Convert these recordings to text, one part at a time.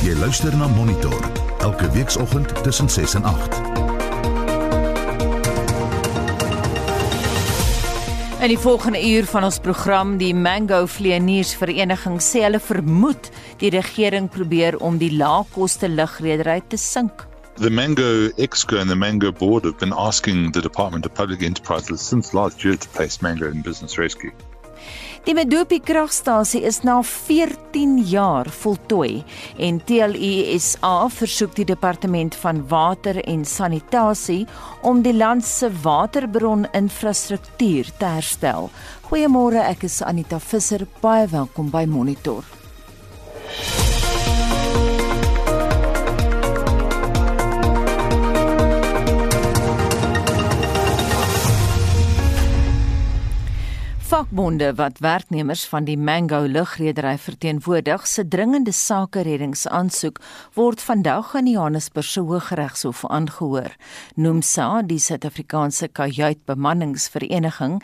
Jy luister na Monitor elke weekoggend tussen 6 en 8. In die volgende uur van ons program die Mango Vleeniers Vereniging sê hulle vermoed die regering probeer om die laagkoste lugredery te sink. The Mango Exco and the Mango Board have been asking the Department of Public Enterprises since last year to place Mango in business rescue. Die Medupi kragstasie is na 14 jaar voltooi en TLU SA versoek die departement van water en sanitasie om die land se waterbron-infrastruktuur te herstel. Goeiemôre, ek is Anita Visser, baie welkom by Monitor. Vakbonde wat werknemers van die Mango lugredery verteenwoordig, se dringende sake reddingsaansoek word vandag in die Johannesburgse Hooggeregshof aangehoor. Nomsa, die Suid-Afrikaanse kajuitbemanningsvereniging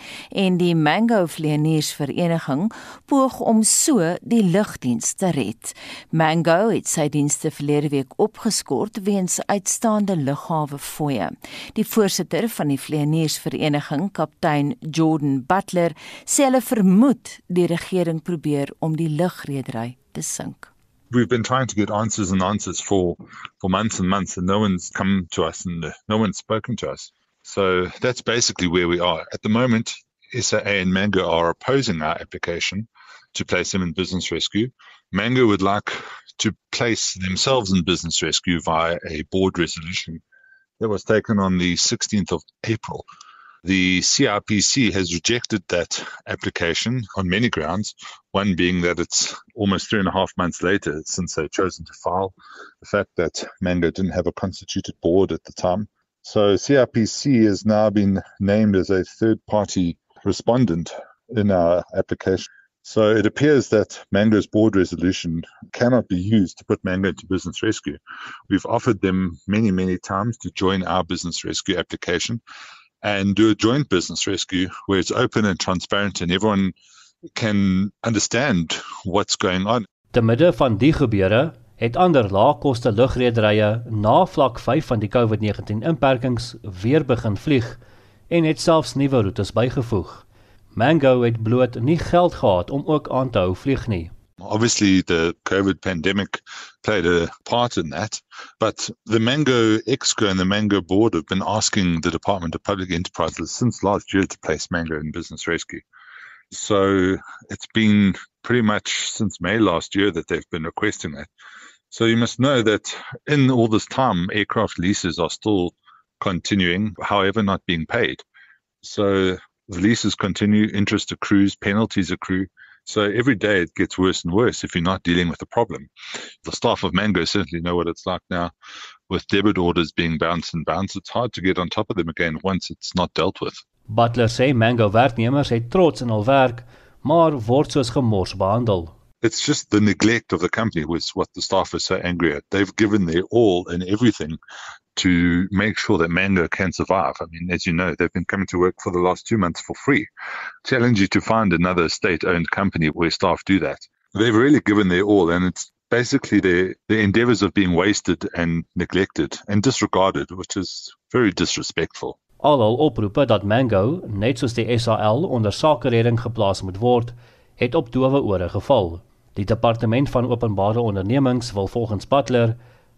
en die Mango vleieniersvereniging poog om so die lugdiens te red. Mango het sy dienste verlede week opgeskort weens uitstaande lughawe fooie. Die voorsitter van die vleieniersvereniging, kaptein Jordan Butler, sê hulle vermoed die regering probeer om die lugredery te sink. We've been trying to get answers and answers for for months and months and no one's come to us and no one's spoken to us. So that's basically where we are. At the moment, SAA and Mango are opposing our application to place them in business rescue. Mango would like to place themselves in business rescue via a board resolution that was taken on the 16th of April. The CRPC has rejected that application on many grounds, one being that it's almost three and a half months later since they've chosen to file, the fact that Mango didn't have a constituted board at the time. So CRPC has now been named as a third party respondent in our application. So it appears that Mango's board resolution cannot be used to put Mango into business rescue. We've offered them many, many times to join our business rescue application and do a joint business rescue where it's open and transparent and everyone can understand what's going on. Te midde van die gebeure het ander laagkoste lugrederye na vlak 5 van die COVID-19 inperkings weer begin vlieg en het selfs nuwe roetes bygevoeg. Mango het bloot nie geld gehad om ook aan te hou vlieg nie. Obviously, the COVID pandemic played a part in that, but the Mango Exco and the Mango Board have been asking the Department of Public Enterprises since last year to place Mango in business rescue. So it's been pretty much since May last year that they've been requesting that. So you must know that in all this time, aircraft leases are still continuing, however, not being paid. So the leases continue, interest accrues, penalties accrue. So every day it gets worse and worse if you're not dealing with the problem. The staff of Mango certainly know what it's like now with debit orders being bounced and bounced. It's hard to get on top of them again once it's not dealt with. Butler sê Mango werknemers het trots in hul werk, maar word soos gemors behandel. It's just the neglect of the company was what the staff are so angry at. They've given their all and everything to make sure that Mango can survive. I mean, as you know, they've been coming to work for the last two months for free. Challenge you to find another state-owned company where staff do that. They've really given their all, and it's basically their the endeavours of being wasted and neglected and disregarded, which is very disrespectful. Alhoewel oproepe dat Mango, net soos die SAL onder sakeredding geplaas moet word, het op dowe ore geval. Die departement van openbare ondernemings wil volgens Butler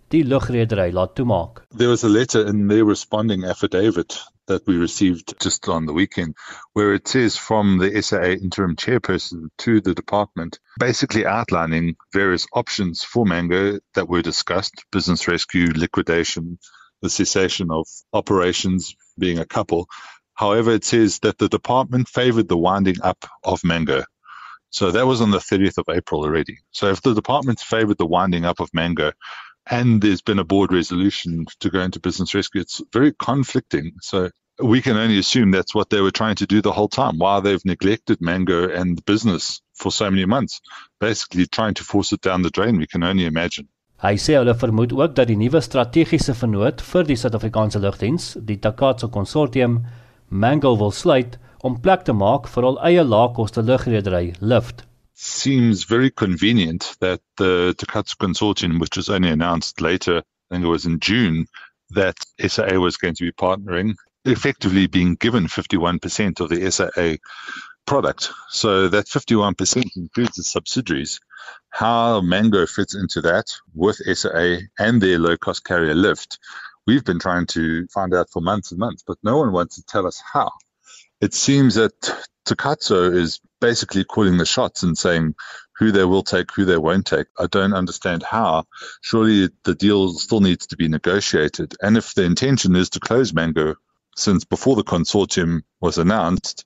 die lugredery laat toemaak. There was a letter in their responding affidavit that we received just on the weekend where it says from the SAA interim chairperson to the department basically outlining various options for Mango that were discussed business rescue, liquidation, the cessation of operations being a couple. However, it says that the department favored the winding up of Mango. So that was on the 30th of April already. So if the department's favored the winding up of Mango, and there's been a board resolution to go into business rescue. It's very conflicting. So we can only assume that's what they were trying to do the whole time while they've neglected Mango and the business for so many months, basically trying to force it down the drain. We can only imagine. Hy sê hulle vermoed ook dat die nuwe strategiese vennoot vir die Suid-Afrikaanse lugdiens, die konsortium, Mango wil sluit om plek te maak vir eie laagkoste lugredery seems very convenient that the Takatsu consortium, which was only announced later, I think it was in June, that SAA was going to be partnering, effectively being given 51% of the SAA product. So that 51% includes the subsidiaries. How Mango fits into that with SAA and their low cost carrier lift, we've been trying to find out for months and months, but no one wants to tell us how. It seems that Takatsu is basically calling the shots and saying who they will take, who they won't take. I don't understand how. Surely the deal still needs to be negotiated. And if the intention is to close Mango since before the consortium was announced,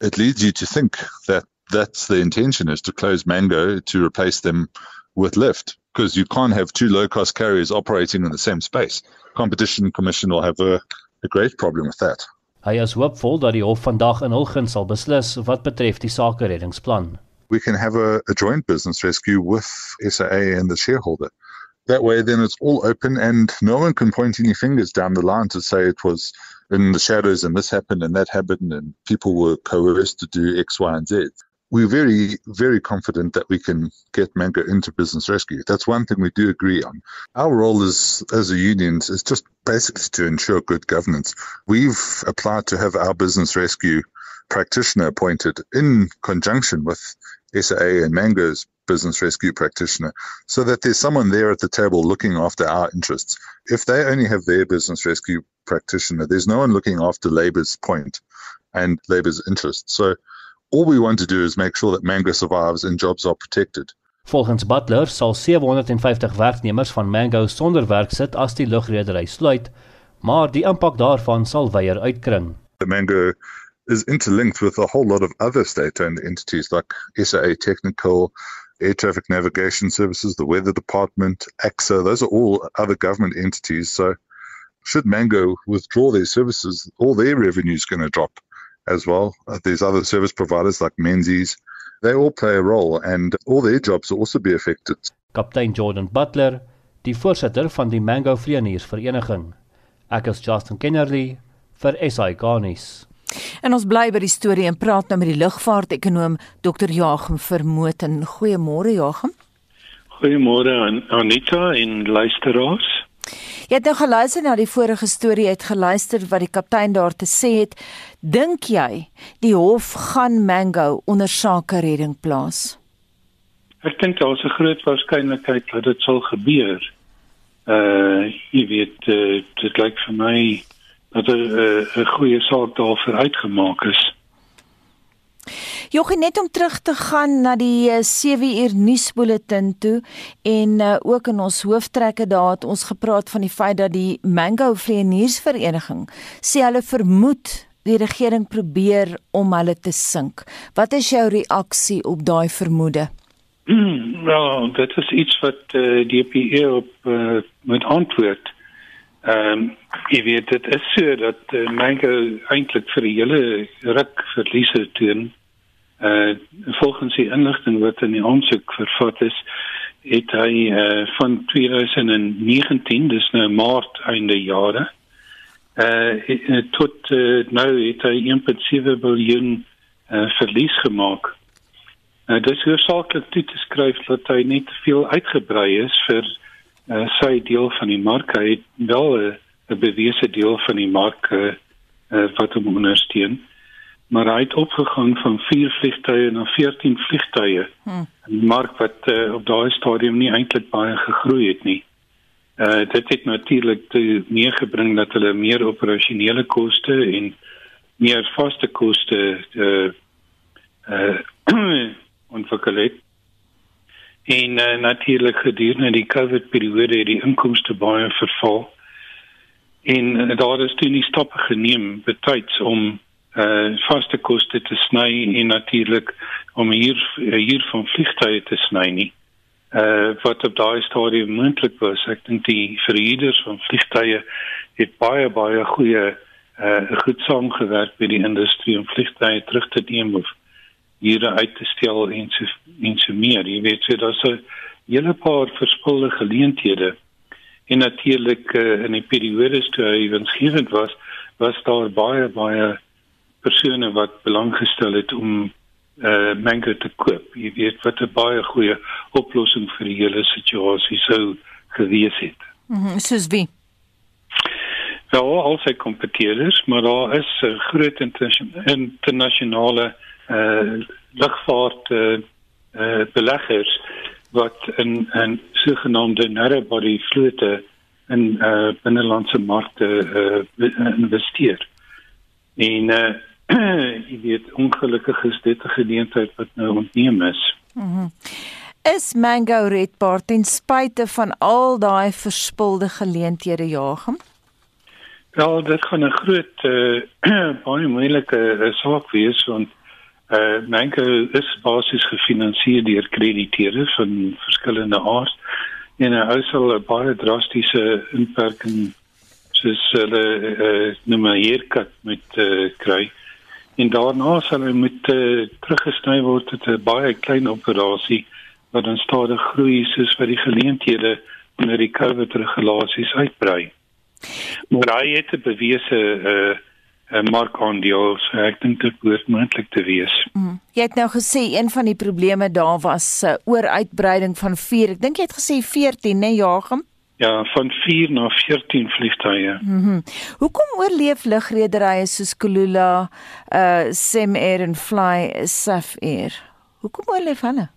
it leads you to think that that's the intention is to close Mango to replace them with Lyft because you can't have two low cost carriers operating in the same space. Competition Commission will have a, a great problem with that. Hy is hoopvol dat die hof vandag in hul guns sal beslis wat betref die sake reddingsplan. We can have a, a joint business rescue with SAA and the shareholder. That way then it's all open and no one can point any fingers down the line to say it was in the shadows and this happened and that happened and people were coerced to do X, Y, and Z. We're very, very confident that we can get Mango into business rescue. That's one thing we do agree on. Our role as as a union is just basically to ensure good governance. We've applied to have our business rescue practitioner appointed in conjunction with SAA and Mango's business rescue practitioner so that there's someone there at the table looking after our interests. If they only have their business rescue practitioner, there's no one looking after Labour's point and Labour's interests. So all we want to do is make sure that Mango survives and jobs are protected. Volgens Butler sal 750 werknemers van Mango sonder werk sit as die lugredery sluit, maar die impak daarvan sal weier uitkring. The Mango is interlinked with a whole lot of other state-owned entities like SAA Technical, Air Traffic Navigation Services, the Weather Department, AXA. Those are all other government entities. So, should Mango withdraw their services, all their revenue is going to drop as well. Uh, there's other service providers like Menzies. They all play a role, and all their jobs will also be affected. Kaptein Jordan Butler, die voorsitter van die Mango Vlieëniersvereniging. Ek is Justin Kennerly vir SI Garnis. En ons bly by die storie en praat nou met die lugvaartekonoom Dr. Jagem Vermoten. Goeiemôre Jagem. Goeiemôre aan Anita en luisteraars. Jy het nou geluister na die vorige storie, het geluister wat die kaptein daar te sê het. Dink jy die hof gaan Mango onder sake redding plaas? Ek dink daar is 'n groot waarskynlikheid dat dit sal gebeur. Uh jy weet uh, dit lyk vir my dat 'n er, 'n goeie saak daar vooruitgemaak is. Jochie net om terug te gaan na die 7 eh, uur nuusbulletin toe en uh, ook in ons hooftrekke daar het ons gepraat van die feit dat die Mango Vlieëniersvereniging sê hulle vermoed die regering probeer om hulle te sink. Wat is jou reaksie op daai vermoede? Wel, dit is iets wat uh, die DPE op uh, moet antwoord. Ehm um, jy weet dit is so dat uh, Mango eintlik vir die hele ruk verliese toon. Uh volgens die inligting wat in die aansoek vervat is, het hy uh van 2019, dis nou Maart einde jare, uh tot uh, nou het hy 1.7 biljoen uh verlies gemaak. Uh dis hoofsaaklik toe te skryf dat hy net te veel uitgebrei is vir uh, sy deel van die mark hy het wel 'n uh, bewese deel van die mark uh, uh, wat hom ondersteun. Maar hy het opgegaan van 4 vliegtye na 14 vliegtye. Hmm. 'n mark wat uh, op daai stadium nie eintlik baie gegroei het nie. Uh, dit het natuurlik meegebring dat hulle meer operasionele koste en meer vaste koste uh, uh, ontwikkel het En uh, natuurlik gedurende die COVID periode het die inkomste baie verval. En uh, daar is toe nie stappe geneem betyds om uh vaste koste te sny en natuurlik om hier hier van vliegtye te sny nie. Uh wat op daai stadium moontlik was. Ek dink die verhuurders van vliegtye het baie baie goeie uh goed saamgewerk met die industrie om vliegtye terug te neem of hierre uit te stel en so en so meer. Jy weet so daar's 'n hele paar verskillende geleenthede. En natuurlik uh, in die periode toe hy winsgewend was, was daar baie baie persone wat belang gestel het om uh mango te koop. Jy weet wat 'n baie goeie oplossing vir die hele situasie sou gewees het. Mhm, mm soos wie? Ja, al sy kompeteerders, maar daar is 'n groot internasionale uh lugvaart uh, uh beleggers wat in 'n sogenaamde narrow body vloete in uh binnelandse markte uh investeer. En uh jy weet ongelukkig is dit 'n geleentheid wat nou ontneem is. Mhm. Mm is Mango redbaar ten spyte van al daai verspilde geleenthede jagem? Wel, dit gaan 'n groot uh, baie moeilike uh, saak wees want uh, Mango is basies gefinansier deur krediteure van verskillende aard en hy sal 'n baie drastiese inperking soos hulle uh, noem hier kat met uh, kry en daarna sal hy moet uh, teruggesny word tot 'n baie klein operasie wat dan stadig groei soos wat die geleenthede onder die COVID regulasies uitbrei. Maar hy het 'n bewese 'n uh, 'n markandeel, so ek dink dit behoort moontlik te wees. Mm. Jy het nou gesê een van die probleme daar was uh, ooruitbreiding van 4. Ek dink jy het gesê 14, né, Jagem? Ja, van 4 na 14 vliegtye. Mhm. Mm Hoekom oorleef lugrederye soos Kulula, uh Sim Air en Fly Saf Air? Hoekom oorleef hulle?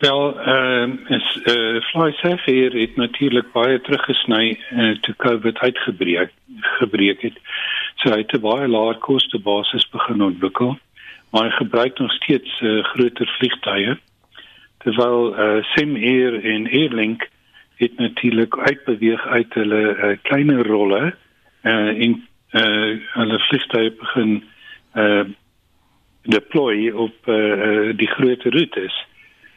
Wel, ehm uh, is eh uh, Fly Safair het natuurlik baie teruggesny uh, toe COVID uitgebreek gebreek het. So hy het 'n baie laer koste basis begin ontwikkel, maar hy gebruik nog steeds uh, groter vliegtye. Terwyl eh uh, Sim Air en Airlink het natuurlik uitbeweeg uit hulle uh, kleiner rolle eh uh, in eh uh, hulle vliegtye begin eh uh, deploy op eh uh, die groter roetes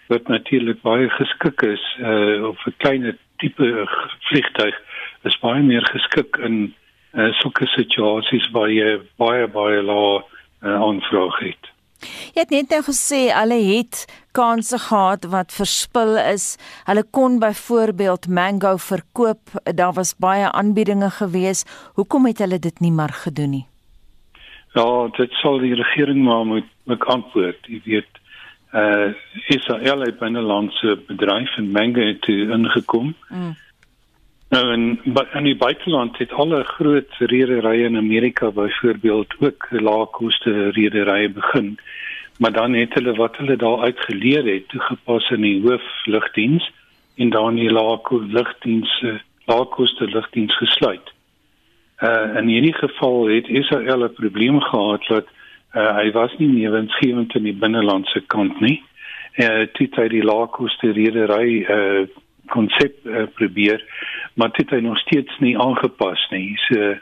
wat natuurlik baie geskik is uh of 'n klein tipe vliegtuig is baie meer geskik in uh, sulke situasies waar jy baie baie lae uh, aanvraag het. Jy het net nou gesê hulle het kansse gehad wat verspil is. Hulle kon byvoorbeeld mango verkoop. Daar was baie aanbiedinge gewees. Hoekom het hulle dit nie maar gedoen nie? Ja, dit sal die regering maar moet moet antwoord. Jy weet, uh Israel het binnelandse bedryf in Menge toe ingekom. Mm. Nou in in die buiteland het alle groot rederye in Amerika byvoorbeeld ook laagkoste rederye begin. Maar dan het hulle wat hulle daar uitgeleer het toegepas in die hooflugdiens en dan die laagkoste laagkoste lugdiens gesluit. Uh in hierdie geval het Israel 'n probleem gehad dat uh, hy was nie meer winsgewend in die binnelandse kant nie. Uh, dit het die laagkoste redery eh uh, konsep uh, probeer, maar dit het nog steeds nie aangepas nie. So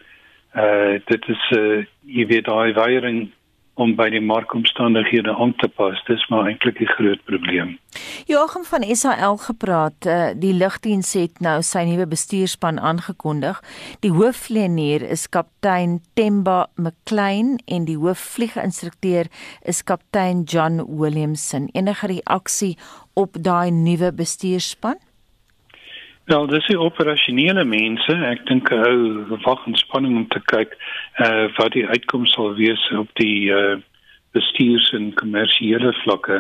uh, dit is uh, jy weet daai weiering om by die markomstandighede aan te pas. Dis maar eintlik 'n groot probleem. Joachim van SAL gepraat, uh, die lugdiens het nou sy nuwe bestuurspan aangekondig. Die hoofvlieënier is kaptein Temba McLean en die hoofvlieginstrukteur is kaptein John Williamson. Enige reaksie op daai nuwe bestuurspan? Wel, dis die operasionele mense. Ek dink hou wag en spanning om te kyk eh uh, wat die uitkoms sal wees op die eh uh, bestuurs- en kommersiële vlakke.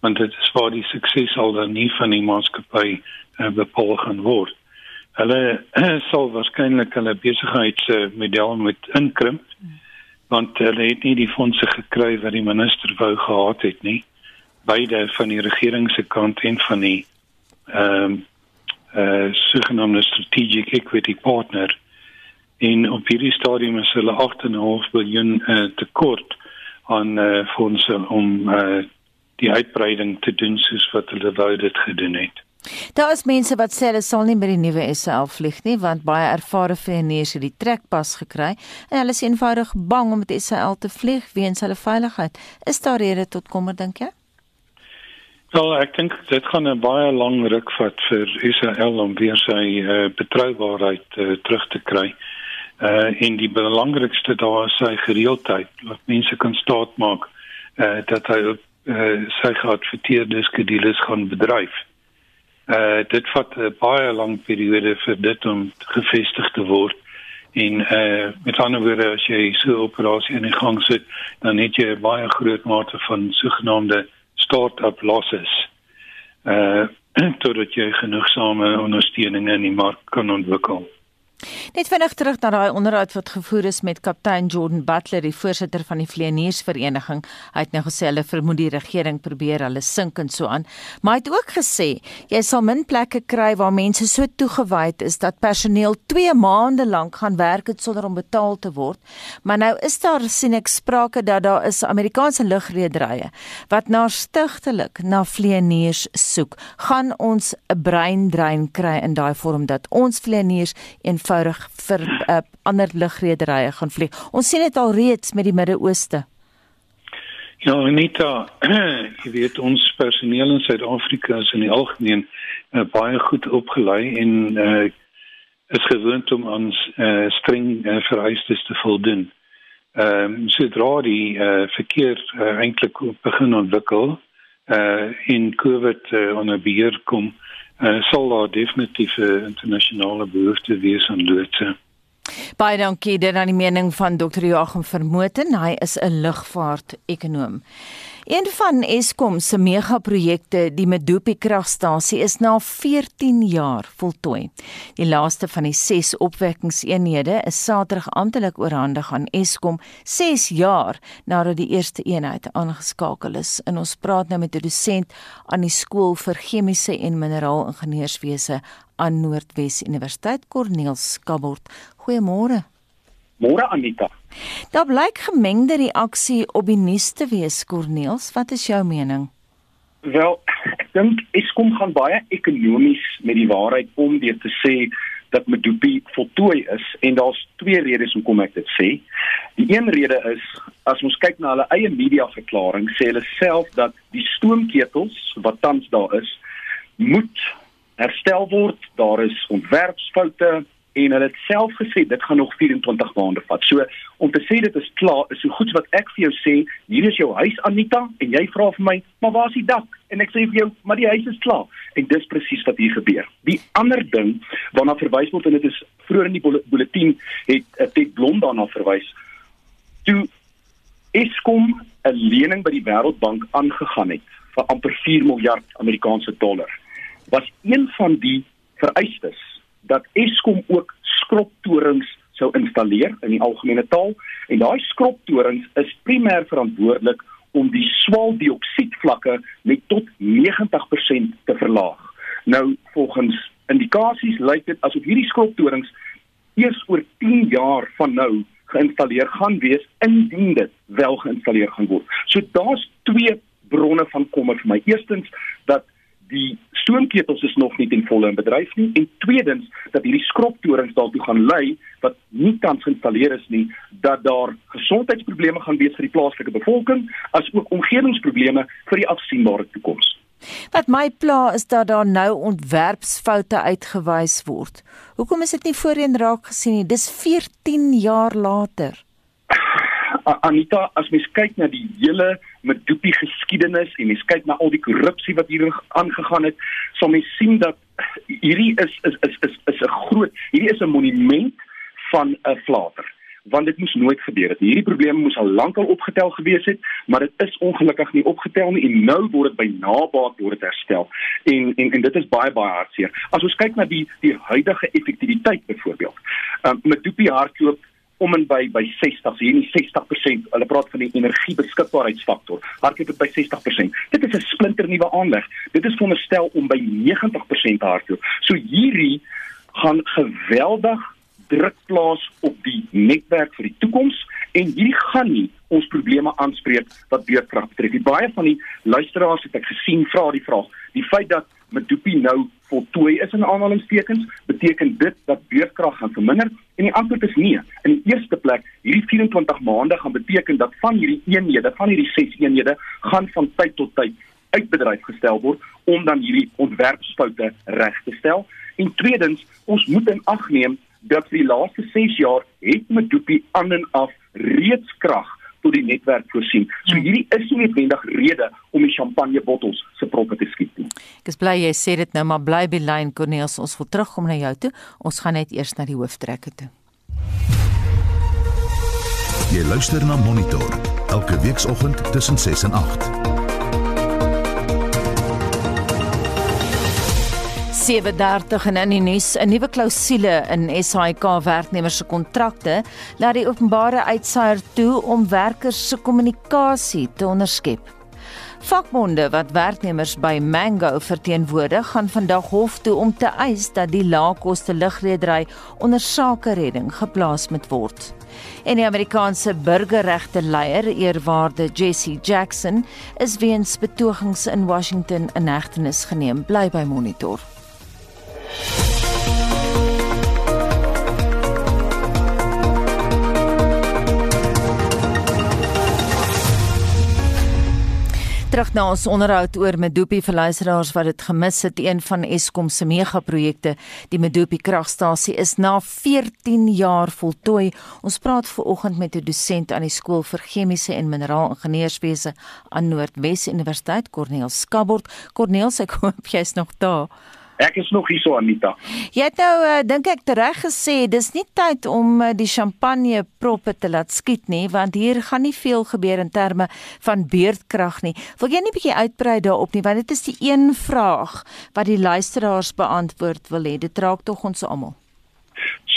Want dit is waar die sukses al dan nie van die maatskappy uh, bepaal gaan word. Hulle uh, sal waarskynlik hulle besigheidsmodel moet inkrimp want hulle het nie die fondse gekry wat die minister wou gehad het nie. Beide van die regering se kant en van die ehm um, uh sogenaamde strategic equity partner in op hierdie stadium is hulle 8.5 miljard uh, tekort aan uh, fondse om uh, die uitbreiding te doen soos wat hulle wou dit gedoen het. Daar is mense wat sê hulle sal nie by die nuwe SAL vlieg nie want baie ervare vlieëniers het die trekpas gekry en hulle is eenvoudig bang om met SAL te vlieg weens hulle veiligheid. Is daar rede tot kommer dink jy? Wel, ek dink dit gaan 'n baie lang ruk vat vir Israel om weer sy uh, betroubaarheid uh, terug te kry. Uh en die belangrikste daar is sy gereeldheid. Dat mense kan staat maak uh dat hy uh sy geadverteerde skedules gaan bedryf. Uh dit vat 'n baie lang periode vir dit om gevestig te word En uh met ander woorde as jy so 'n operasie in die gang sit, dan het jy 'n baie groot mate van sogenaamde start-up losses. Uh totdat jy genoegsame ondersteuning in die mark kan ontwikkel. Net vinnig terug na daai onderhoud wat gevoer is met kaptein Jordan Butler, die voorsitter van die vleieniersvereniging. Hy het nou gesê hulle vermoed die regering probeer hulle sink en so aan. Maar hy het ook gesê jy sal min plekke kry waar mense so toegewyd is dat personeel 2 maande lank gaan werk het sonder om betaal te word. Maar nou is daar sien ek sprake dat daar is Amerikaanse lugrederye wat na stigtelik na vleieniers soek. Gaan ons 'n breindrein kry in daai vorm dat ons vleieniers en eenvoudig vir uh, ander lugrederye gaan vlieg. Ons sien dit al reeds met die Midde-Ooste. Ja, Anita, jy weet ons personeel in Suid-Afrika is in die algemeen uh, baie goed opgelei en uh, is gewoond om aan uh, streng uh, vereistes te voldoen. Ehm um, sodra die uh, verkeer uh, eintlik begin ontwikkel uh in COVID uh, onder beheer kom, uh, sal daar definitief 'n internasionale behoefte wees aan loodse. Baie dankie dit aan die mening van Dr. Joachim Vermoten, hy is 'n lugvaart-ekonoom. Een van Eskom se megaprojekte, die Medupi kragstasie, is na 14 jaar voltooi. Die laaste van die 6 opwekkingseenhede is Saterdag amptelik oorhandig aan Eskom 6 jaar nadat die eerste eenheid aangeskakel is. En ons praat nou met 'n dosent aan die skool vir chemiese en mineraalingenieurswese aan Noordwes Universiteit, Corneel Skabort. Goeiemôre. Môre Anita. Daar blyk gemengde reaksie op die nuus te wees, Corneels. Wat is jou mening? Wel, ek dink Eskom gaan baie ekonomies met die waarheid om deur te sê dat Medupi voltooi is en daar's twee redes hoekom ek dit sê. Die een rede is as ons kyk na hulle eie media verklaring, sê hulle self dat die stoomketels wat tans daar is, moet herstel word. Daar is ontwerpsfoute, en hulle het self gesê dit gaan nog 24 maande vat. So om te sê dit is klaar is so goed wat ek vir jou sê, hier is jou huis Anita en jy vra vir my, maar waar is die dak? En ek sê vir jou, maar die huis is klaar. En dis presies wat hier gebeur. Die ander ding waarna verwys word en dit is vroeër in die bulletin het uh, Ted Blom daarna verwys. Toe Eskom 'n lening by die Wêreldbank aangegaan het vir amper 4 miljard Amerikaanse dollar was een van die vereistes dat Eskom ook skroptorings sou installeer in die algemene taal en daai skroptorings is primêr verantwoordelik om die swaweldioksiedvlakke met tot 90% te verlaag. Nou volgens indikasies lyk dit asof hierdie skroptorings eers oor 10 jaar van nou geïnstalleer gaan wees indien dit wel geïnstalleer gaan word. So daar's twee bronne van kommer vir my. Eerstens dat die stoomketels is nog nie ten volle in bedryf nie en tweedens dat hierdie skroptorings daartoe gaan lei wat nie tans geïnstalleer is nie dat daar gesondheidsprobleme gaan wees vir die plaaslike bevolking as ook omgewingsprobleme vir die afsienbare toekoms. Wat my pla is dat daar nou ontwerpsfoute uitgewys word. Hoekom is dit nie voorheen raak gesien nie? Dis 14 jaar later. Anita, as mens kyk na die hele Medupi geskiedenis en mens kyk na al die korrupsie wat hier aangegaan het, sal mens sien dat hierdie is is is is is 'n groot, hierdie is 'n monument van 'n flater want dit moes nooit gebeur het. Hierdie probleme moes al lank al opgetel gewees het, maar dit is ongelukkig nie opgetel nie en nou word dit by nabaat word dit herstel. En en en dit is baie baie hartseer. As ons kyk na die die huidige effektiwiteit byvoorbeeld. Um, Medupi hardloop om en by by 60, hier nie 60%. Hulle praat van die energiebeskikbaarheidsfaktor. Hardloop dit by 60%. Dit is 'n splinternuwe aanleg. Dit is veronderstel om by 90% te hardloop. So hierdie gaan geweldig druk plaas op die netwerk vir die toekoms en hierdie gaan nie ons probleme aanspreek wat beurtkrag betref. Die baie van die luisteraars het ek gesien vra die vraag, die feit dat Medupi nou voltooi is in aanhalingstekens, beteken dit dat beurtkrag gaan verminder en die antwoord is nee. In die eerste plek, hierdie 24 maande gaan beteken dat van hierdie eenhede, van hierdie 6 eenhede, gaan van tyd tot tyd uit bedryf gestel word om dan hierdie ontwerpsfoute reg te stel. En tweedens, ons moet in ag neem dat vir die laaste 6 jaar het Medupi aan en af reeds krag tot die netwerk voorsien. So ja. hierdie is nie noodwendig rede om die champagnebottels se proppe te skiet nie. Ek is bly jy sê dit nou, maar bly by lyn Cornelis, ons wil terugkom na jou toe. Ons gaan net eers na die hooftrekke toe. Jy luister na Monitor elke weekoggend tussen 6 en 8. 7:30 en in die nuus 'n nuwe klousule in SAIK werknemers se kontrakte laat die openbare uitsaier toe om werkers se kommunikasie te onderskep. Vakbonde wat werknemers by Mango verteenwoordig, gaan vandag hof toe om te eis dat die laagkoste lugredery onder sakeredding geplaas moet word. En die Amerikaanse burgerregte leier, eerwaarde Jesse Jackson, is weens betogings in Washington in hegtenis geneem. Bly by Monitor. Terug na ons onderhoud oor Medupi vir luisteraars wat dit gemis het, een van Eskom se megaprojekte, die Medupi kragstasie is na 14 jaar voltooi. Ons praat ver oggend met 'n dosent aan die skool vir chemiese en mineraal ingenieurswese aan Noordwes Universiteit, Corneel Skabord. Corneel, ek hoop jy's nog daar. Ek is nog hier so Anita. Jy het nou uh, dink ek reg gesê, dis nie tyd om uh, die champagne proppe te laat skiet nie, want hier gaan nie veel gebeur in terme van beurtkrag nie. Wil jy nie bietjie uitbrei daarop nie, want dit is die een vraag wat die luisteraars beantwoord wil hê. Dit raak tog ons almal.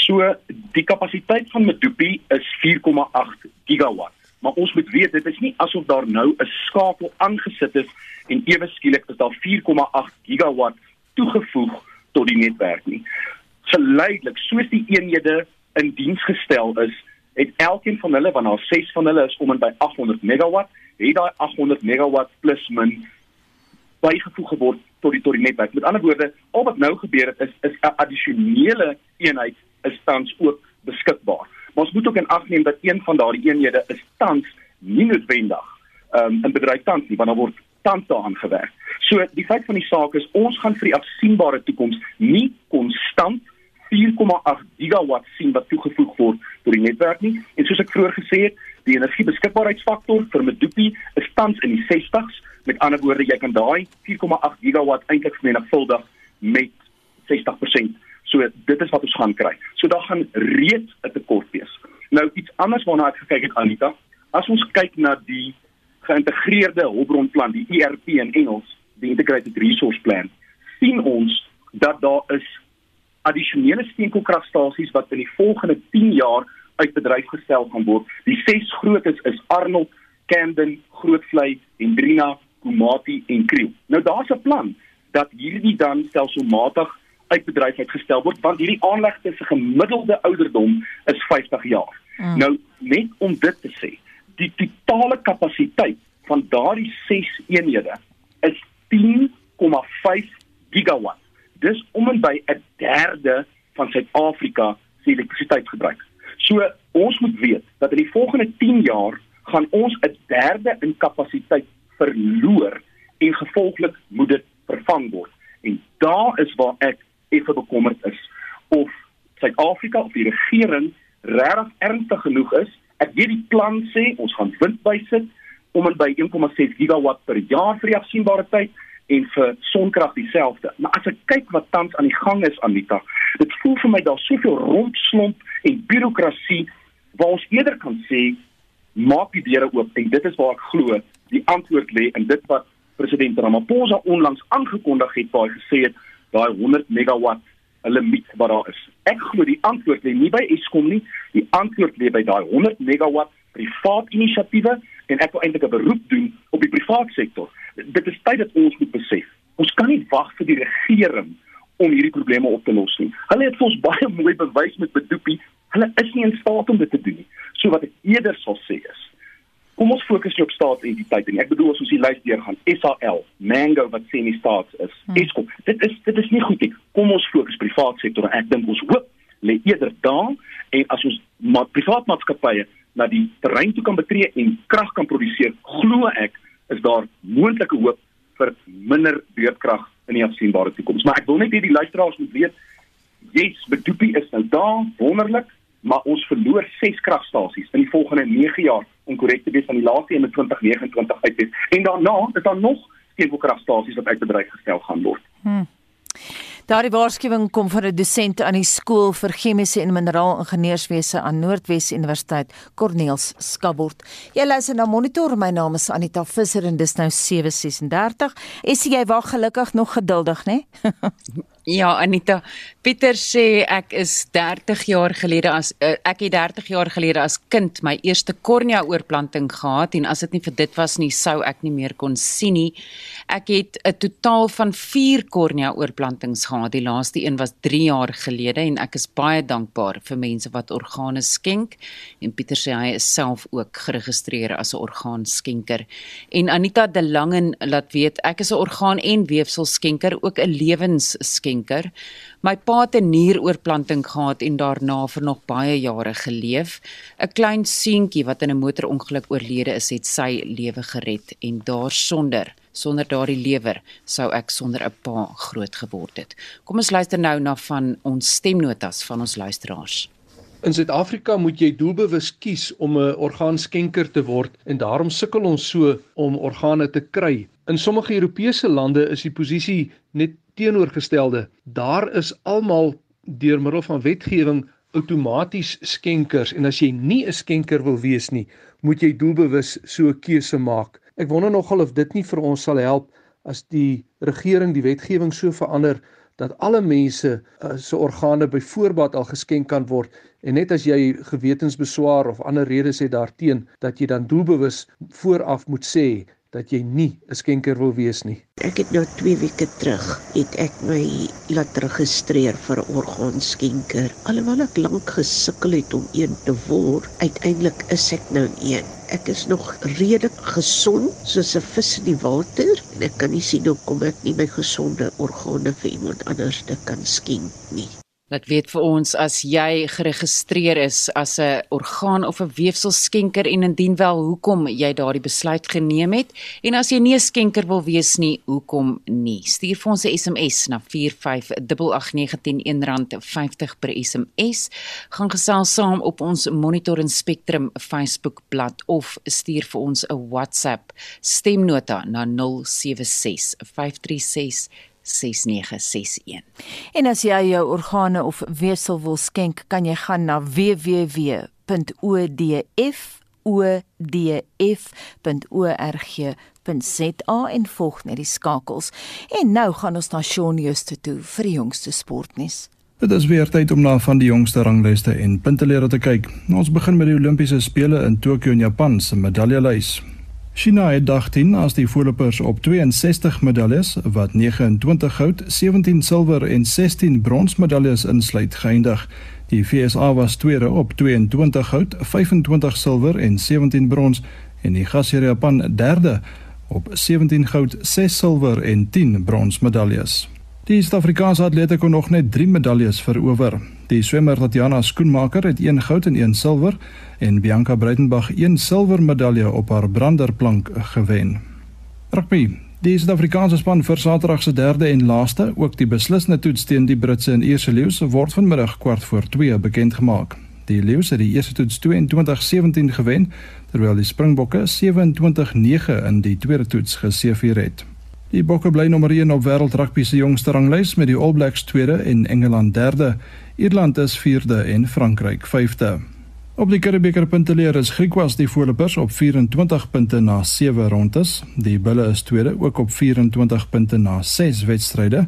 So, die kapasiteit van Medupi is 4,8 gigawatt. Maar ons moet weet dit is nie asof daar nou 'n skakel aangesit is en ewe skielik is daar 4,8 gigawatt toegevoeg tot die netwerk nie. Geleidelik, soos die eenhede in diens gestel is, het elkeen van hulle, want daar ses van hulle is om en by 800 megawatt, het daai 800 megawatt plus min bygevoeg geword tot die tot die netwerk. Met ander woorde, al wat nou gebeur het is is 'n addisionele eenheid is tans ook beskikbaar. Maar ons moet ook in ag neem dat een van daardie eenhede is tans nie noodwendig um, in bedryf tans nie, want daar word tans daaraan gewerk. So die feit van die saak is ons gaan vir die afsienbare toekoms nie konstant 4,8 gigawatt sien wat toegevoeg word tot die netwerk nie. En soos ek vroeër gesê het, die energiebeskikbaarheidsfaktor vir Medupi is tans in die 60s. Met ander woorde, jy kan daai 4,8 gigawatt eintlik vermenigvuldig met 60%. So dit is wat ons gaan kry. So daar gaan reeds 'n tekort wees. Nou iets anders waarna ek gekyk het Anita, as ons kyk na die geïntegreerde hulpbronplan, die ERP in Engels, die Integrated Resource Plan, sien ons dat daar is addisionele steenkoolkragstasies wat in die volgende 10 jaar uit bedryf gestel gaan word. Die ses grootes is Arnold, Camden, Grootvlei, Hendrina, Komati en Kriel. Nou daar's 'n plan dat hierdie dan stelselmatig uit bedryf uitgestel word want hierdie aanlegte se gemiddelde ouderdom is 50 jaar. Mm. Nou net om dit te sê, die totale kapasiteit van daardie 6 eenhede is 10,5 gigawatt. Dis om en by 'n derde van Suid-Afrika se elektrisiteitsgebruik. So ons moet weet dat in die volgende 10 jaar gaan ons 'n derde in kapasiteit verloor en gevolglik moet dit vervang word. En daar is waar ek effe bekommerd is of Suid-Afrika of die regering regtig ernstig genoeg is Ek weet die plan sê ons gaan wind bysit om en by 1,6 gigawatt per jaar vir die afsienbare tyd en vir sonkrag dieselfde. Maar as ek kyk wat tans aan die gang is Anita, dit voel vir my daar soveel rondslomp en birokrasie waar ons eerder kan sê maak die deure oop en dit is waar ek glo die antwoord lê in dit wat president Ramaphosa onlangs aangekondig het waar hy gesê het daai 100 megawatt 'n limiet wat daar is. Ek glo die antwoord lê nie by Eskom nie, die antwoord lê by daai 100 megawatt privaat inisiatiewe en ek wil eintlik 'n beroep doen op die privaat sektor. Dit is tyd dat ons moet besef. Ons kan nie wag vir die regering om hierdie probleme op te los nie. Hulle het ons baie mooi bewys met Bedoepie, hulle is nie in staat om dit te doen nie. So wat ek eerder sal sê is, kom ons fokus op staatsentiteit en ek bedoel as ons die lys deurgaan SAL, Mango wat sê nie staats is, hmm. Eskom. Dit is dit is nie goed nie. Kom ons fokus privaat sektor en ek dink ons hoop lê eerder daar en as ons maar privaat maatskappye na die terrein toe kan betree en krag kan produseer, glo ek is daar moontlike hoop vir minder beurtkrag in die afsienbare toekoms. Maar ek wil net hê die luisteraars moet weet, yes, Bedoepie is nou daar, wonderlik, maar ons verloor 6 kragstasies in die volgende 9 jaar om korrek te wees van die laaste een in 2029 uit wees. En daarna is daar nog steenkoolkragstasies wat uit bedryf gestel gaan word. Hmm. Daardie waarskuwing kom van 'n dosent aan die skool vir chemiese en mineraal ingenieurswese aan Noordwes Universiteit, Corneels Skabort. Jy luister na Monitor, my naam is Anita Visser en dis nou 7:36. Is jy wag gelukkig nog geduldig, né? Nee? Ja, Anita, Pieter sê ek is 30 jaar gelede as uh, ek het 30 jaar gelede as kind my eerste kornea oorplanting gehad en as dit nie vir dit was nie sou ek nie meer kon sien nie. Ek het 'n totaal van 4 kornea oorplantings gehad. Die laaste een was 3 jaar gelede en ek is baie dankbaar vir mense wat organe skenk en Pieter sê hy is self ook geregistreer as 'n orgaanskenker. En Anita De Langen laat weet ek is 'n orgaan en weefselskenker, ook 'n lewensskenker skenker. My pa het 'n nieroorplanting gehad en daarna vir nog baie jare geleef. 'n Klein seentjie wat in 'n motorongeluk oorlede is, het sy lewe gered en daarsonder sonder daardie lewer sou ek sonder 'n pa groot geword het. Kom ons luister nou na van ons stemnotas van ons luisteraars. In Suid-Afrika moet jy doelbewus kies om 'n orgaanskenker te word en daarom sukkel ons so om organe te kry. In sommige Europese lande is die posisie net teenoorgestelde. Daar is almal deur middel van wetgewing outomaties skenkers en as jy nie 'n skenker wil wees nie, moet jy doelbewus so 'n keuse maak. Ek wonder nogal of dit nie vir ons sal help as die regering die wetgewing so verander dat alle mense uh, se organe byvoorbeeld al geskenk kan word en net as jy gewetensbeswaar of ander redes het daarteen dat jy dan doelbewus vooraf moet sê dat jy nie 'n skenker wil wees nie. Ek het nou 2 weke terug het ek my laat registreer vir 'n orgaanskenker. Alhoewel ek lank gesukkel het om een te word, uiteindelik is ek nou een. Ek is nog redelik gesond soos 'n vis in die water en ek kan nie sien hoekom ek nie my gesonde organe vir iemand anders te kan skenk nie. Laat weet vir ons as jy geregistreer is as 'n orgaan of 'n weefselskenker en indien wel hoekom jy daardie besluit geneem het en as jy nie 'n skenker wil wees nie, hoekom nie? Stuur vir ons 'n SMS na 4588919 R50 per SMS. Gaan gesels saam op ons Monitor en Spectrum Facebook bladsy of stuur vir ons 'n WhatsApp stemnota na 076 536 6961. En as jy jou organe of weefsel wil skenk, kan jy gaan na www.odf.org.za en volg net die skakels. En nou gaan ons na Shaun Jooste toe vir die jongste sportnuus. Dit is weer tyd om na van die jongste ranglyste en puntelere te kyk. Ons begin met die Olimpiese spele in Tokio in Japan se medaljelys. China het dag 10 as die voorlopers op 62 medaljes wat 29 goud, 17 silwer en 16 brons medaljes insluit geëindig. Die VSA was tweede op 22 goud, 25 silwer en 17 brons en die gasheer Japan derde op 17 goud, 6 silwer en 10 brons medaljes. Die Suid-Afrikaanse atlete kon nog net 3 medaljes verower. Die swemmer Tatiana Skoenmaker het 1 goud en 1 silwer en Bianca Breitenberg 1 silwer medalje op haar branderplank gewen. Rugby. Die Suid-Afrikaanse span vir Saterdag se derde en laaste, ook die beslissende toets teen die Britse en Ierse leeu's word vanmiddag kwart voor 2 bekend gemaak. Die leeu's het die eerste toets 22-17 gewen, terwyl die Springbokke 27-9 in die tweede toets geseëvier het. Die Bokke bly nommer 1 op wêreld rugby se jongste ranglys met die All Blacks tweede en Engeland derde. Ierland is vierde en Frankryk vyfde. Op die Karibeker punteleer is Griekwas die voorlopers op 24 punte na 7 rondes. Die Bulle is tweede ook op 24 punte na 6 wedstryde.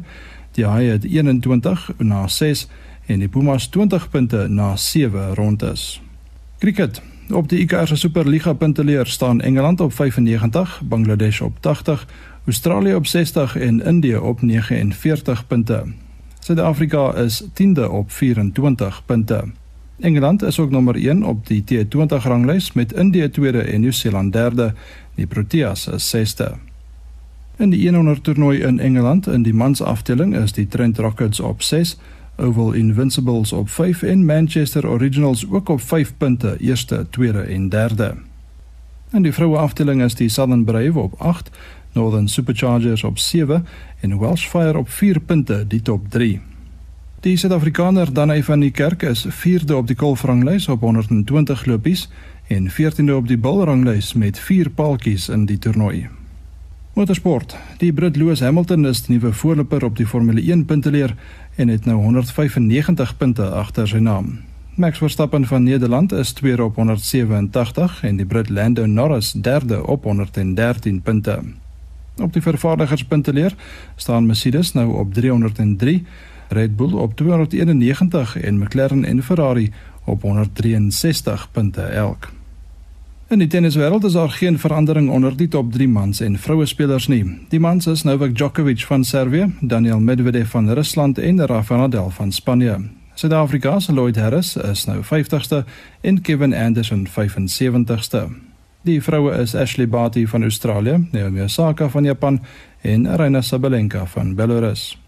Die Haie het 21 na 6 en die Pumas 20 punte na 7 rondes. Kriket Op die ICC Superliga punteleer staan Engeland op 95, Bangladesh op 80, Australië op 60 en Indië op 49 punte. Suid-Afrika is 10de op 24 punte. Engeland is ook nommer 1 op die T20 ranglys met Indië tweede en Nieu-Seeland derde. Die Proteas is 6ste. In die 100 toernooi in Engeland in die mansafdeling is die Trent Rockets op 6, Oval Invincibles op 5 en Manchester Originals ook op 5 punte, eerste, tweede en derde. In die vroue afdeling is die Southern Brave op 8, Northern Superchargers op 7 en Welsh Fire op 4 punte, die top 3. Die Suid-Afrikaner Danai van die Kerk is 4de op die golfranglys op 120 lopies en 14de op die bulranglys met 4 paaltjies in die toernooi. Motorsport. Die Brit Lewis Hamilton is die nuwe voorloper op die Formule 1 punteleer en het nou 195 punte agter sy naam. Max Verstappen van Nederland is tweede op 187 en die Brit Lando Norris derde op 113 punte. Op die vervaardigerspunteleer staan Mercedes nou op 303, Red Bull op 291 en McLaren en Ferrari op 163 punte elk. In die tenniswêreld is daar geen verandering onder die top 3 mans en vroue spelers nie. Die mans is Novak Djokovic van Servië, Daniel Medvedev van Rusland en Rafael Nadal van Spanje. Suid-Afrika se Lloyd Harris is nou 50ste en Kevin Anderson 75ste. Die vroue is Ashley Barty van Australië, Naomi Osaka van Japan en Aryna Sabalenka van Belarus.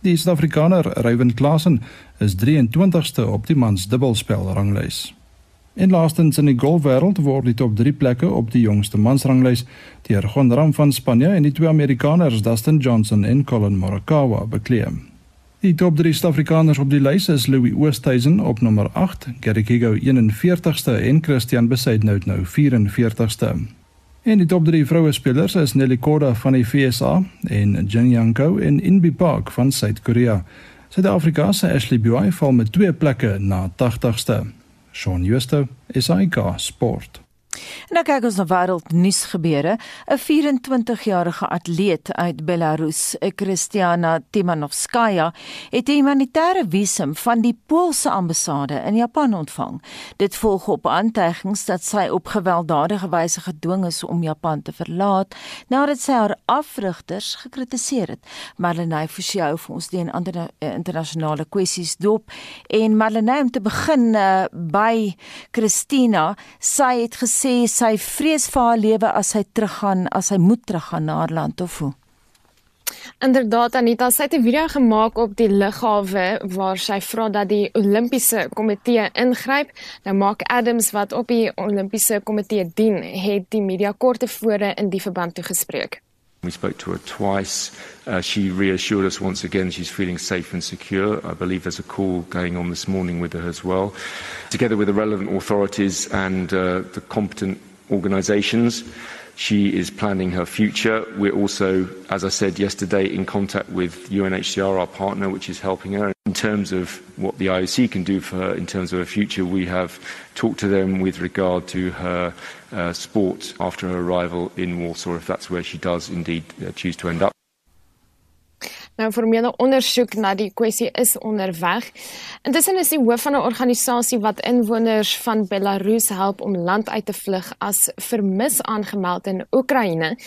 Die Suid-Afrikaner Ryan Klassen is 23ste op die mans dubbelspel ranglys. En laastens in die golfwêreld word die top 3 plekke op die jongste mansranglys deur Gon Ram van Spanje en die twee Amerikaners Dustin Johnson en Colin Morikawa bekleem. Die top 3 Suid-Afrikaners op die lys is Louis Oosthuizen op nommer 8, Gary Kigo 41ste en Christian Besaidnout nou 44ste. En die top 3 vroue spelers is Nelly Korda van die FSA en Jin Yanko en Inbi Park van Suid-Korea. Suid-Afrika se Ashley Buy val met twee plekke na 80ste. Shaun Schuster, SAK Sport. Nou kyk ons na wêreldnuus gebeure. 'n 24-jarige atleet uit Belarus, Kristiana Timanovskaya, het 'n humanitêre visum van die Poolse ambassade in Japan ontvang. Dit volg op aantuigings dat sy op gewelddadige wyse gedwing is om Japan te verlaat nadat sy haar afrigters gekritiseer het. Marlene Forsie vir ons die ander eh, internasionale kwessies dop en Marlene om te begin uh, by Christina, sy het gesê sê sy vrees vir haar lewe as sy teruggaan, as sy moet teruggaan na haar land of hoe? Inderdaad Anita, sy het 'n video gemaak op die lughawe waar sy vra dat die Olimpiese Komitee ingryp. Nou Mark Adams wat op die Olimpiese Komitee dien, het die media kort tevore in die verband toegespreek. We spoke to her twice. Uh, she reassured us once again she's feeling safe and secure. I believe there's a call going on this morning with her as well. Together with the relevant authorities and uh, the competent organisations, she is planning her future. We're also, as I said yesterday, in contact with UNHCR, our partner, which is helping her. In terms of what the IOC can do for her in terms of her future, we have talked to them with regard to her uh, sport after her arrival in Warsaw, if that's where she does indeed uh, choose to end up. Nou formele ondersoek na die kwessie is onderweg. Intussen is die hoof van 'n organisasie wat inwoners van Belarus help om land uit te vlug as vermis aangemeld in Oekraïne.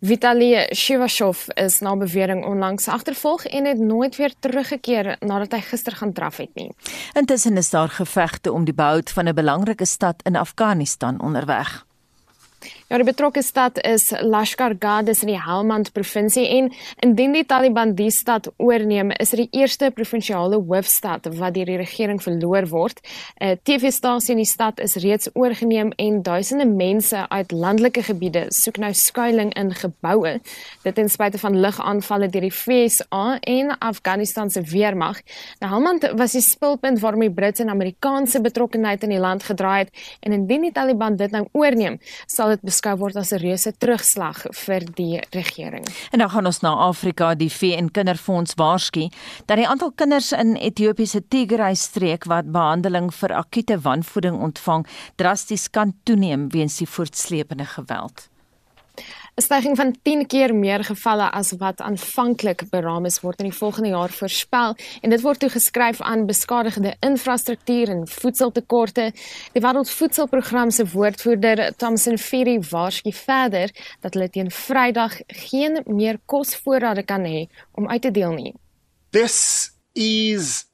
Vitaly Shivashov is na bewering onlangs agtervolg en het nooit weer teruggekeer nadat hy gister gaan draf het nie. Intussen is daar gevegte om die behoud van 'n belangrike stad in Afghanistan onderweg. Ja, die betrokke stad is Lashkar Gah, dis in die Helmand provinsie en indien die Taliban die stad oorneem, is dit die eerste provinsiale hoofstad wat deur die regering verloor word. 'n TV-stasie in die stad is reeds oorgeneem en duisende mense uit landelike gebiede soek nou skuilings in geboue. Dit ten spyte van lugaanvalle deur die VSA en Afghanistan se weermag. Nou Helmand was die spulpunt waarmee Britse en Amerikaanse betrokkeheid in die land gedraai het en indien die Taliban dit nou oorneem, sal dit beskou word as 'n reuse terugslag vir die regering. En dan gaan ons na Afrika, die VN Kinderfonds waarsku dat die aantal kinders in Ethiopiese Tigray streek wat behandeling vir akute wanvoeding ontvang, drasties kan toeneem weens die voortsleepende geweld. 'n stygings van 10 keer meer gevalle as wat aanvanklik beraam is word in die volgende jaar voorspel en dit word toegeskryf aan beskadigde infrastruktuur en voedseltekorte. Die Wêreldvoedselprogram se woordvoerder, Thomson Fury, waarsku verder dat hulle teen Vrydag geen meer kosvoorrade kan hê om uit te deel nie. This is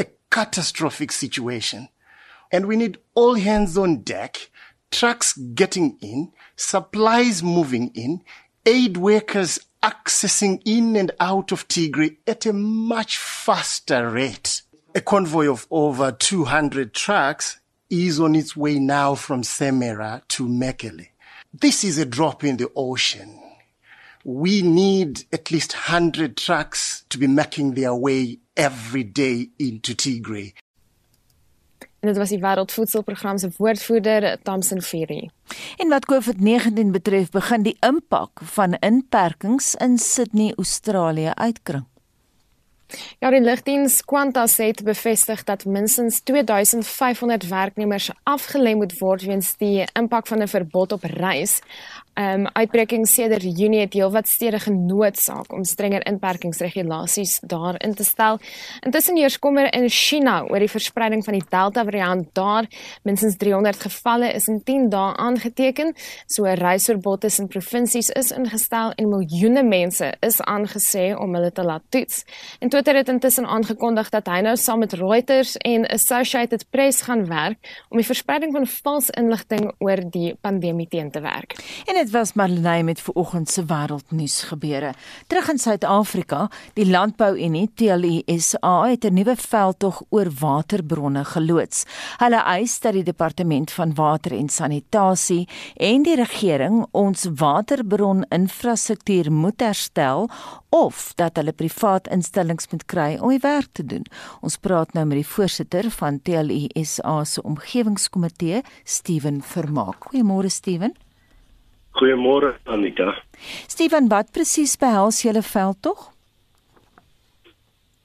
a catastrophic situation and we need all hands on deck, trucks getting in supplies moving in, aid workers accessing in and out of Tigray at a much faster rate. A convoy of over 200 trucks is on its way now from Semera to Mekele. This is a drop in the ocean. We need at least 100 trucks to be making their way every day into Tigray. En dit was die Wêreldvoedselprogram se woordvoerder, Tamsin Fury. En wat COVID-19 betref, begin die impak van inperkings in Sydney, Australië uitkring. Ja, die lugdiens Qantas het bevestig dat minstens 2500 werknemers afgelê moet word weens die impak van 'n verbod op reis um, uitbreking sedert Junie het heelwat stede genoodsaak om strenger inperkingsregulasies daarin te stel. Intussen heers kommer in China oor die verspreiding van die Delta variant daar. Minstens 300 gevalle is in 10 dae aangeteken. So reisverbod tussen provinsies is ingestel en miljoene mense is aangesê om hulle te laat toets. En Twitter het intussen aangekondig dat hy nou saam met Reuters en Associated Press gaan werk om die verspreiding van vals inligting oor die pandemie teen te werk. En dit was Marlenae met vanoggend se wêreldnuus gebeure. Terug in Suid-Afrika, die Landbou-Unie TLUSA het 'n nuwe veldtog oor waterbronne geloods. Hulle eis dat die Departement van Water en Sanitasie en die regering ons waterbron-infrastruktuur moet herstel of dat hulle privaat instellings moet kry om die werk te doen. Ons praat nou met die voorsitter van TLUSA se omgewingskomitee, Steven Vermaak. Goeiemôre Steven. Goeiemôre Anita. Steven, wat presies behels julle veld tog?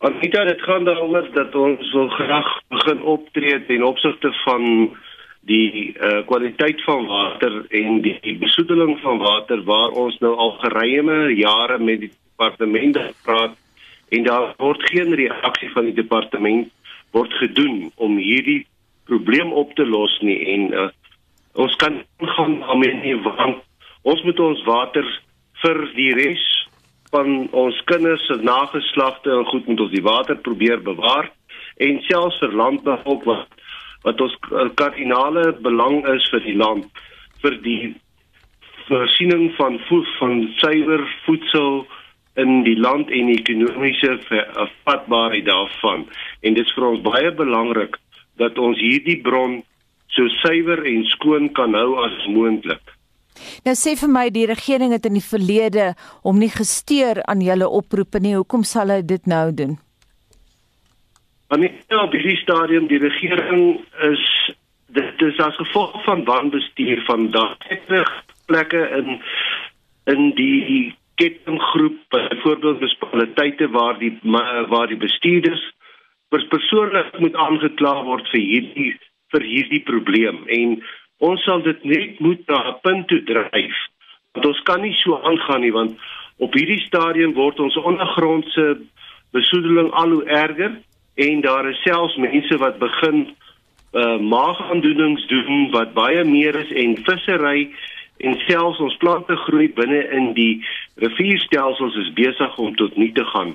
Anita, dit gaan daaroor dat ons wil graag begin optree ten opsigte van die uh, kwaliteit van water en die, die besoedeling van water waar ons nou al geruime jare met die departement gepraat en daar word geen reaksie van die departement word gedoen om hierdie probleem op te los nie en uh, ons kan gaan daarmee nie want Ons moet ons water vir die res van ons kinders se nageslagte en goed moet ons die water probeer bewaar en selfs vir landbou wat wat ons kardinale belang is vir die land vir die voorsiening van voed van suiwer voedsel in die land en die ekonomiese vatbaarheid daarvan. En dit is vir ons baie belangrik dat ons hierdie bron so suiwer en skoon kan hou as moontlik Nou sê vir my die regering het in die verlede hom nie gesteer aan julle oproepe nie. Hoekom sal hy dit nou doen? Aan hierdie stadium die regering is dit is as gevolg van wanbestuur van daardie plekke in in die kettinggroep byvoorbeeld munisipaliteite waar die waar die bestuurders persoonlik moet aangekla word vir hierdie vir hierdie probleem en ons sal dit net moet na 'n punt toe dryf. Want ons kan nie so aangaan nie want op hierdie stadium word ons ondergrondse besoedeling al hoe erger en daar is selfs mense wat begin uh maagaandoenings doen wat baie meer is en vissery en selfs ons plante groei binne in die rivierstelsels is besig om tot nie te gaan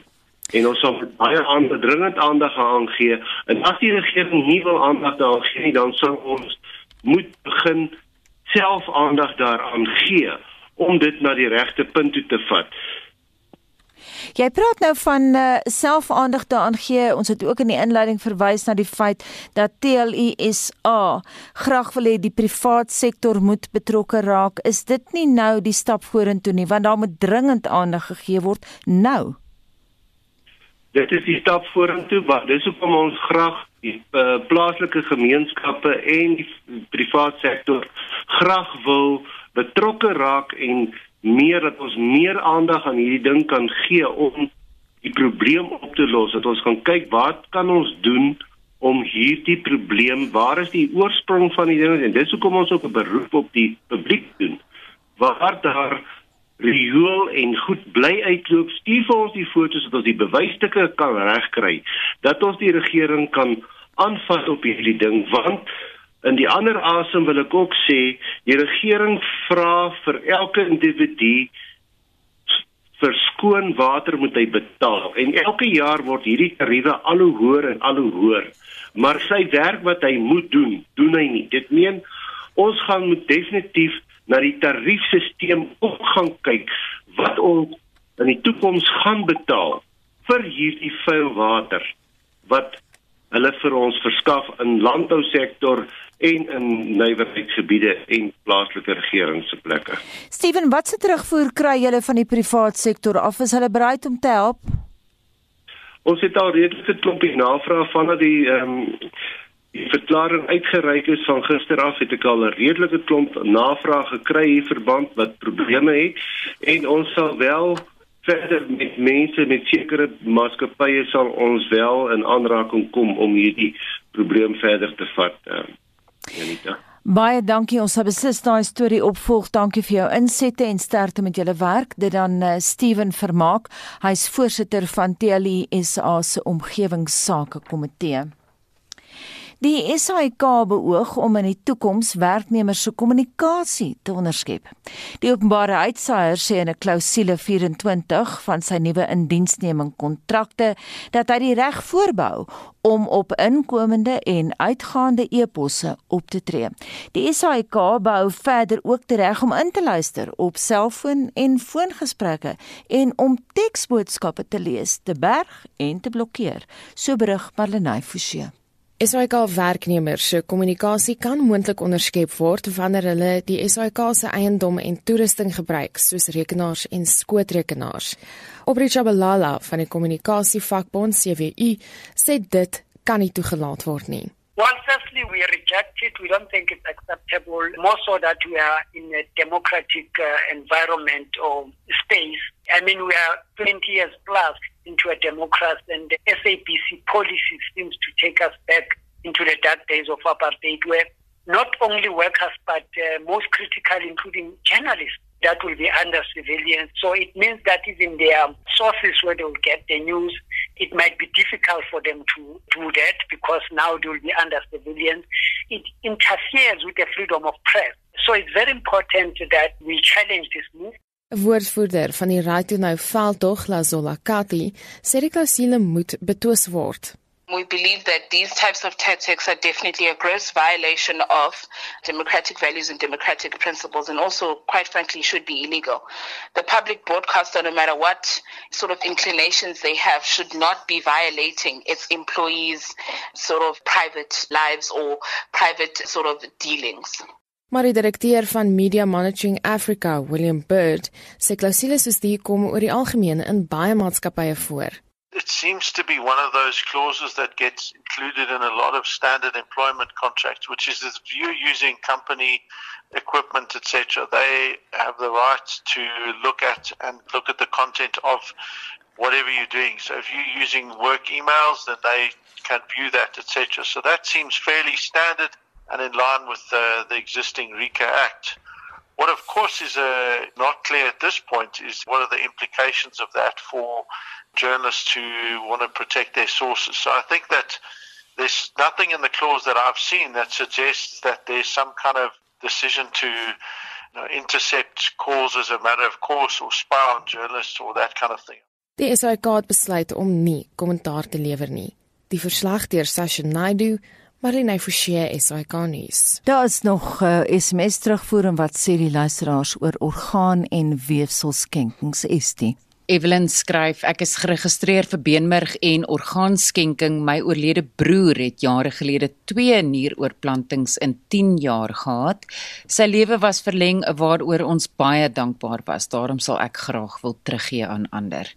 en ons sal baie ander dringend aandag aan gee en as die regering nie wil aandag daaraan gee dan sal ons moet begin self aandag daaraan gee om dit na die regte punt toe te vat. Jy praat nou van uh, self aandag daaraan gee. Ons het ook in die inleiding verwys na die feit dat TLUSA graag wil hê die privaat sektor moet betrokke raak. Is dit nie nou die stap vorentoe nie want daar moet dringend aandag gegee word nou? Dit is die stap vorentoe want dis hoekom ons graag die uh, plaaslike gemeenskappe en die private sektor graag wil betrokke raak en meer dat ons meer aandag aan hierdie ding kan gee om die probleem op te los. Dat ons kan kyk wat kan ons doen om hierdie probleem, waar is die oorsprong van die ding en dis hoekom ons ook 'n beroep op die publiek doen. Waar daar riool en goed bly uitloop, stuur vir ons die foto's sodat ons die bewysstukke kan regkry dat ons die regering kan aanvat op hierdie ding want in die ander asem wil ek ook sê die regering vra vir elke individu vir skoon water moet hy betaal. En elke jaar word hierdie tariewe al hoe hoër en al hoe hoër. Maar sy werk wat hy moet doen doen hy nie. Dit meen ons gaan moet definitief na die tariefstelsel ook gaan kyk wat ons in die toekoms gaan betaal vir hierdie vuil water wat hulle vir ons verskaf in landbousektor en in nywerheidsgebiede en plaaslike regeringsplekke. Steven, wat se terugvoer kry julle van die privaat sektor af? Is hulle bereid om te help? Ons het al 'n klompie navrae van die ehm um, die verklaring uitgereik is van gister af het ek al 'n redelike klomp navrae gekry hier verband wat probleme het en ons sal wel verder met mense met sekere maatskappye sal ons wel in aanraking kom om hierdie probleem verder te vat. Uh, Janita. Baie dankie. Ons sal beslis daai storie opvolg. Dankie vir jou insette en sterkte met julle werk. Dit dan uh, Steven Vermaak. Hy's voorsitter van TLI SA se omgewingsake komitee. Die SAIK beoog om in die toekoms werknemers se kommunikasie te onderskep. Die openbare uitsaaier sê in 'n klousule 24 van sy nuwe indiensneming kontrakte dat hy die reg voorbou om op inkomende en uitgaande e-posse op te tree. Die SAIK bou verder ook die reg om in te luister op selfoon en foongesprekke en om teksboodskappe te lees, te berg en te blokkeer, so berig Marlenae Forsie. SAIK werknemers se kommunikasie kan moontlik onderskep word wanneer hulle die SAIK se eiendom en toerusting gebruik soos rekenaars en skootrekenaars. Opricha Balala van die kommunikasievakbond CWU sê dit kan nie toegelaat word nie. Well, firstly, we reject it. We don't think it's acceptable. More so that we are in a democratic uh, environment or space. I mean, we are 20 years plus into a democracy, and the SABC policy seems to take us back into the dark days of apartheid, where not only workers, but uh, most critically, including journalists, that will be under surveillance. So it means that even their sources where they will get the news, it might be difficult for them to do that because now they will be under surveillance. It interferes with the freedom of press. So it's very important that we challenge this move. 'n Woordvoerder van die Right to Know veldtog, Lazola Kati, sê die klousule moet betwis word. We believe that these types of tactics are definitely a gross violation of democratic values and democratic principles, and also, quite frankly, should be illegal. The public broadcaster, no matter what sort of inclinations they have, should not be violating its employees' sort of private lives or private sort of dealings. Maar die direkteur van Media Monitoring Africa, William Bird, sê klausules soos die kom oor die algemeen in baie maatskappye voor. it seems to be one of those clauses that gets included in a lot of standard employment contracts, which is if you're using company equipment, etc., they have the right to look at and look at the content of whatever you're doing. So if you're using work emails, then they can view that, etc. So that seems fairly standard and in line with uh, the existing RICA Act. What, of course, is uh, not clear at this point is what are the implications of that for journalists who want to protect their sources. So I think that there's nothing in the clause that I've seen that suggests that there's some kind of decision to you know, intercept calls as a matter of course or spy on journalists or that kind of thing. Die SAK het besluit om nie kommentaar te lewer nie. Die verslag deur Sasha Naidu Marlene Forsie SAK nuus. Daar is nog 'n uh, eh, SMS terugvoer wat sê die luisteraars oor orgaan en weefselskenkings is dit. Evelyn skryf ek is geregistreer vir beenmerg en orgaanskenking. My oorlede broer het jare gelede 2 nieroorplantings in 10 jaar gehad. Sy lewe was verleng waaroor ons baie dankbaar was. Daarom sal ek graag wil teruggee aan ander.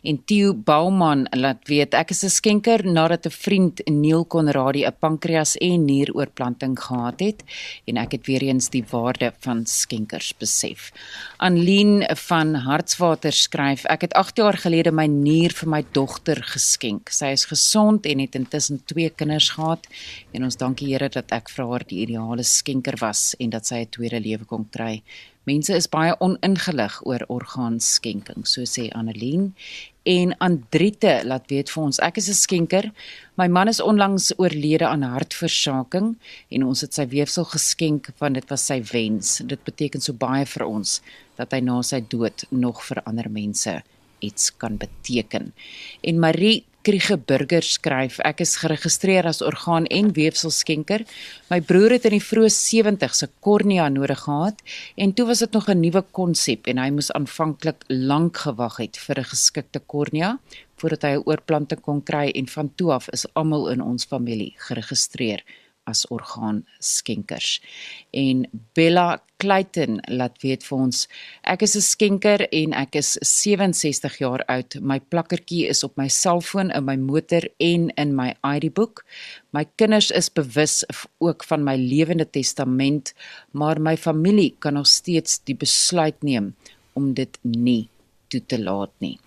En Theo Bauman laat weet ek is 'n skenker nadat 'n vriend Neil Conradie 'n pankreas en nieroorplanting gehad het en ek het weer eens die waarde van skenkers besef. Anlien van Hartswater skryf ek het 8 jaar gelede my nier vir my dogter geskenk. Sy is gesond en het intussen twee kinders gehad en ons dankie Here dat ek vir haar die ideale skenker was en dat sy 'n tweede lewe kon kry. Mense is baie oningelig oor orgaanskenking, so sê Annelien en Andriete laat weet vir ons ek is 'n skenker. My man is onlangs oorlede aan hartversaking en ons het sy weefsel geskenk want dit was sy wens. Dit beteken so baie vir ons dat hy na sy dood nog vir ander mense iets kan beteken. En Marie Kriege Burger skryf: Ek is geregistreer as orgaan en weefselskenker. My broer het in die vroeë 70's 'n kornea nodig gehad en toe was dit nog 'n nuwe konsep en hy moes aanvanklik lank gewag het vir 'n geskikte kornea voordat hy 'n oorplanting kon kry en van toe af is almal in ons familie geregistreer as orgaanskenkers. En Bella Clayton laat weet vir ons ek is 'n skenker en ek is 67 jaar oud. My plakkertjie is op my selfoon, in my motor en in my ID-boek. My kinders is bewus ook van my lewende testament, maar my familie kan nog steeds die besluit neem om dit nie toe te laat nie.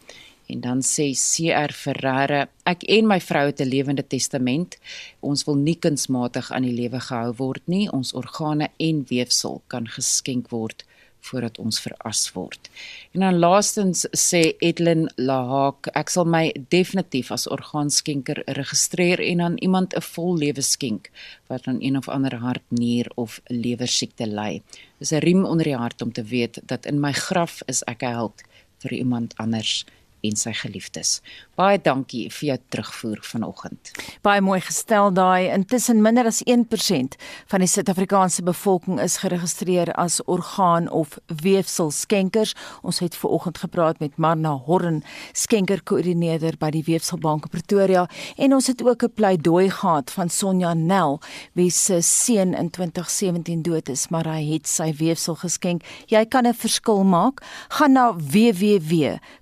En dan sê CR Ferreira, ek en my vrou het 'n lewende testament. Ons wil nie kunsmatig aan die lewe gehou word nie. Ons organe en weefsel kan geskenk word voordat ons veras word. En dan laastens sê Edlin Lahaak, ek sal my definitief as orgaanskenker registreer en aan iemand 'n vol lewe skenk wat aan een of ander hart, nier of lewer siekte ly. Dis 'n riem onder die hart om te weet dat in my graf is ek 'n held vir iemand anders en sy geliefdes. Baie dankie vir jou terugvoer vanoggend. Baie mooi gestel daai. Intussen minder as 1% van die Suid-Afrikaanse bevolking is geregistreer as orgaan of weefselskenkers. Ons het ver oggend gepraat met Marna Horren, skenkerkoördineerder by die Weefselbank Pretoria en ons het ook 'n pleidooi gehad van Sonja Nel wie se seun in 2017 dood is, maar hy het sy weefsel geskenk. Jy kan 'n verskil maak. Gaan na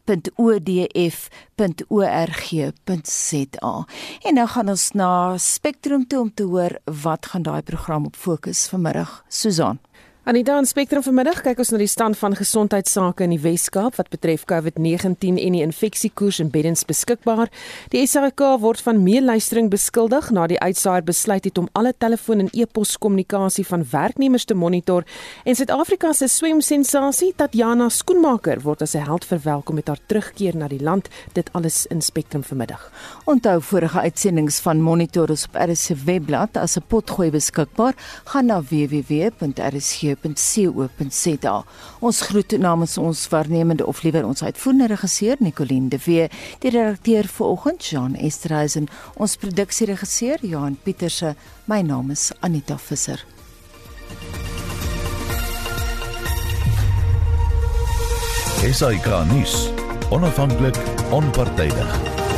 www.odf.org.za. En nou gaan ons na Spectrum toe om te hoor wat gaan daai program op fokus vanmiddag. Susan Anita in Spectrum vanmiddag kyk ons na die stand van gesondheidsake in die Wes-Kaap wat betref COVID-19 en die infeksiekoers en beddens beskikbaar. Die SAK word van meeluistering beskuldig na die uitsaaier besluit het om alle telefoon en e-pos kommunikasie van werknemers te monitor en Suid-Afrika se swemsensasie Tatjana Skoenmaker word as 'n held verwelkom met haar terugkeer na die land. Dit alles in Spectrum vanmiddag. Onthou vorige uitsendings van Monitor op RSC webblad as 'n potgooi beskikbaar. Gaan na www.rsg radio.co.za. Ons groet namens ons waarnemende of liewer ons uitvoerende regisseur Nicoline de Wee, die redakteur vanoggend Jean Esterhuizen, ons produksieregisseur Johan Pieterse. My naam is Anita Visser. Esai Kahnis, onafhanklik, onpartydig.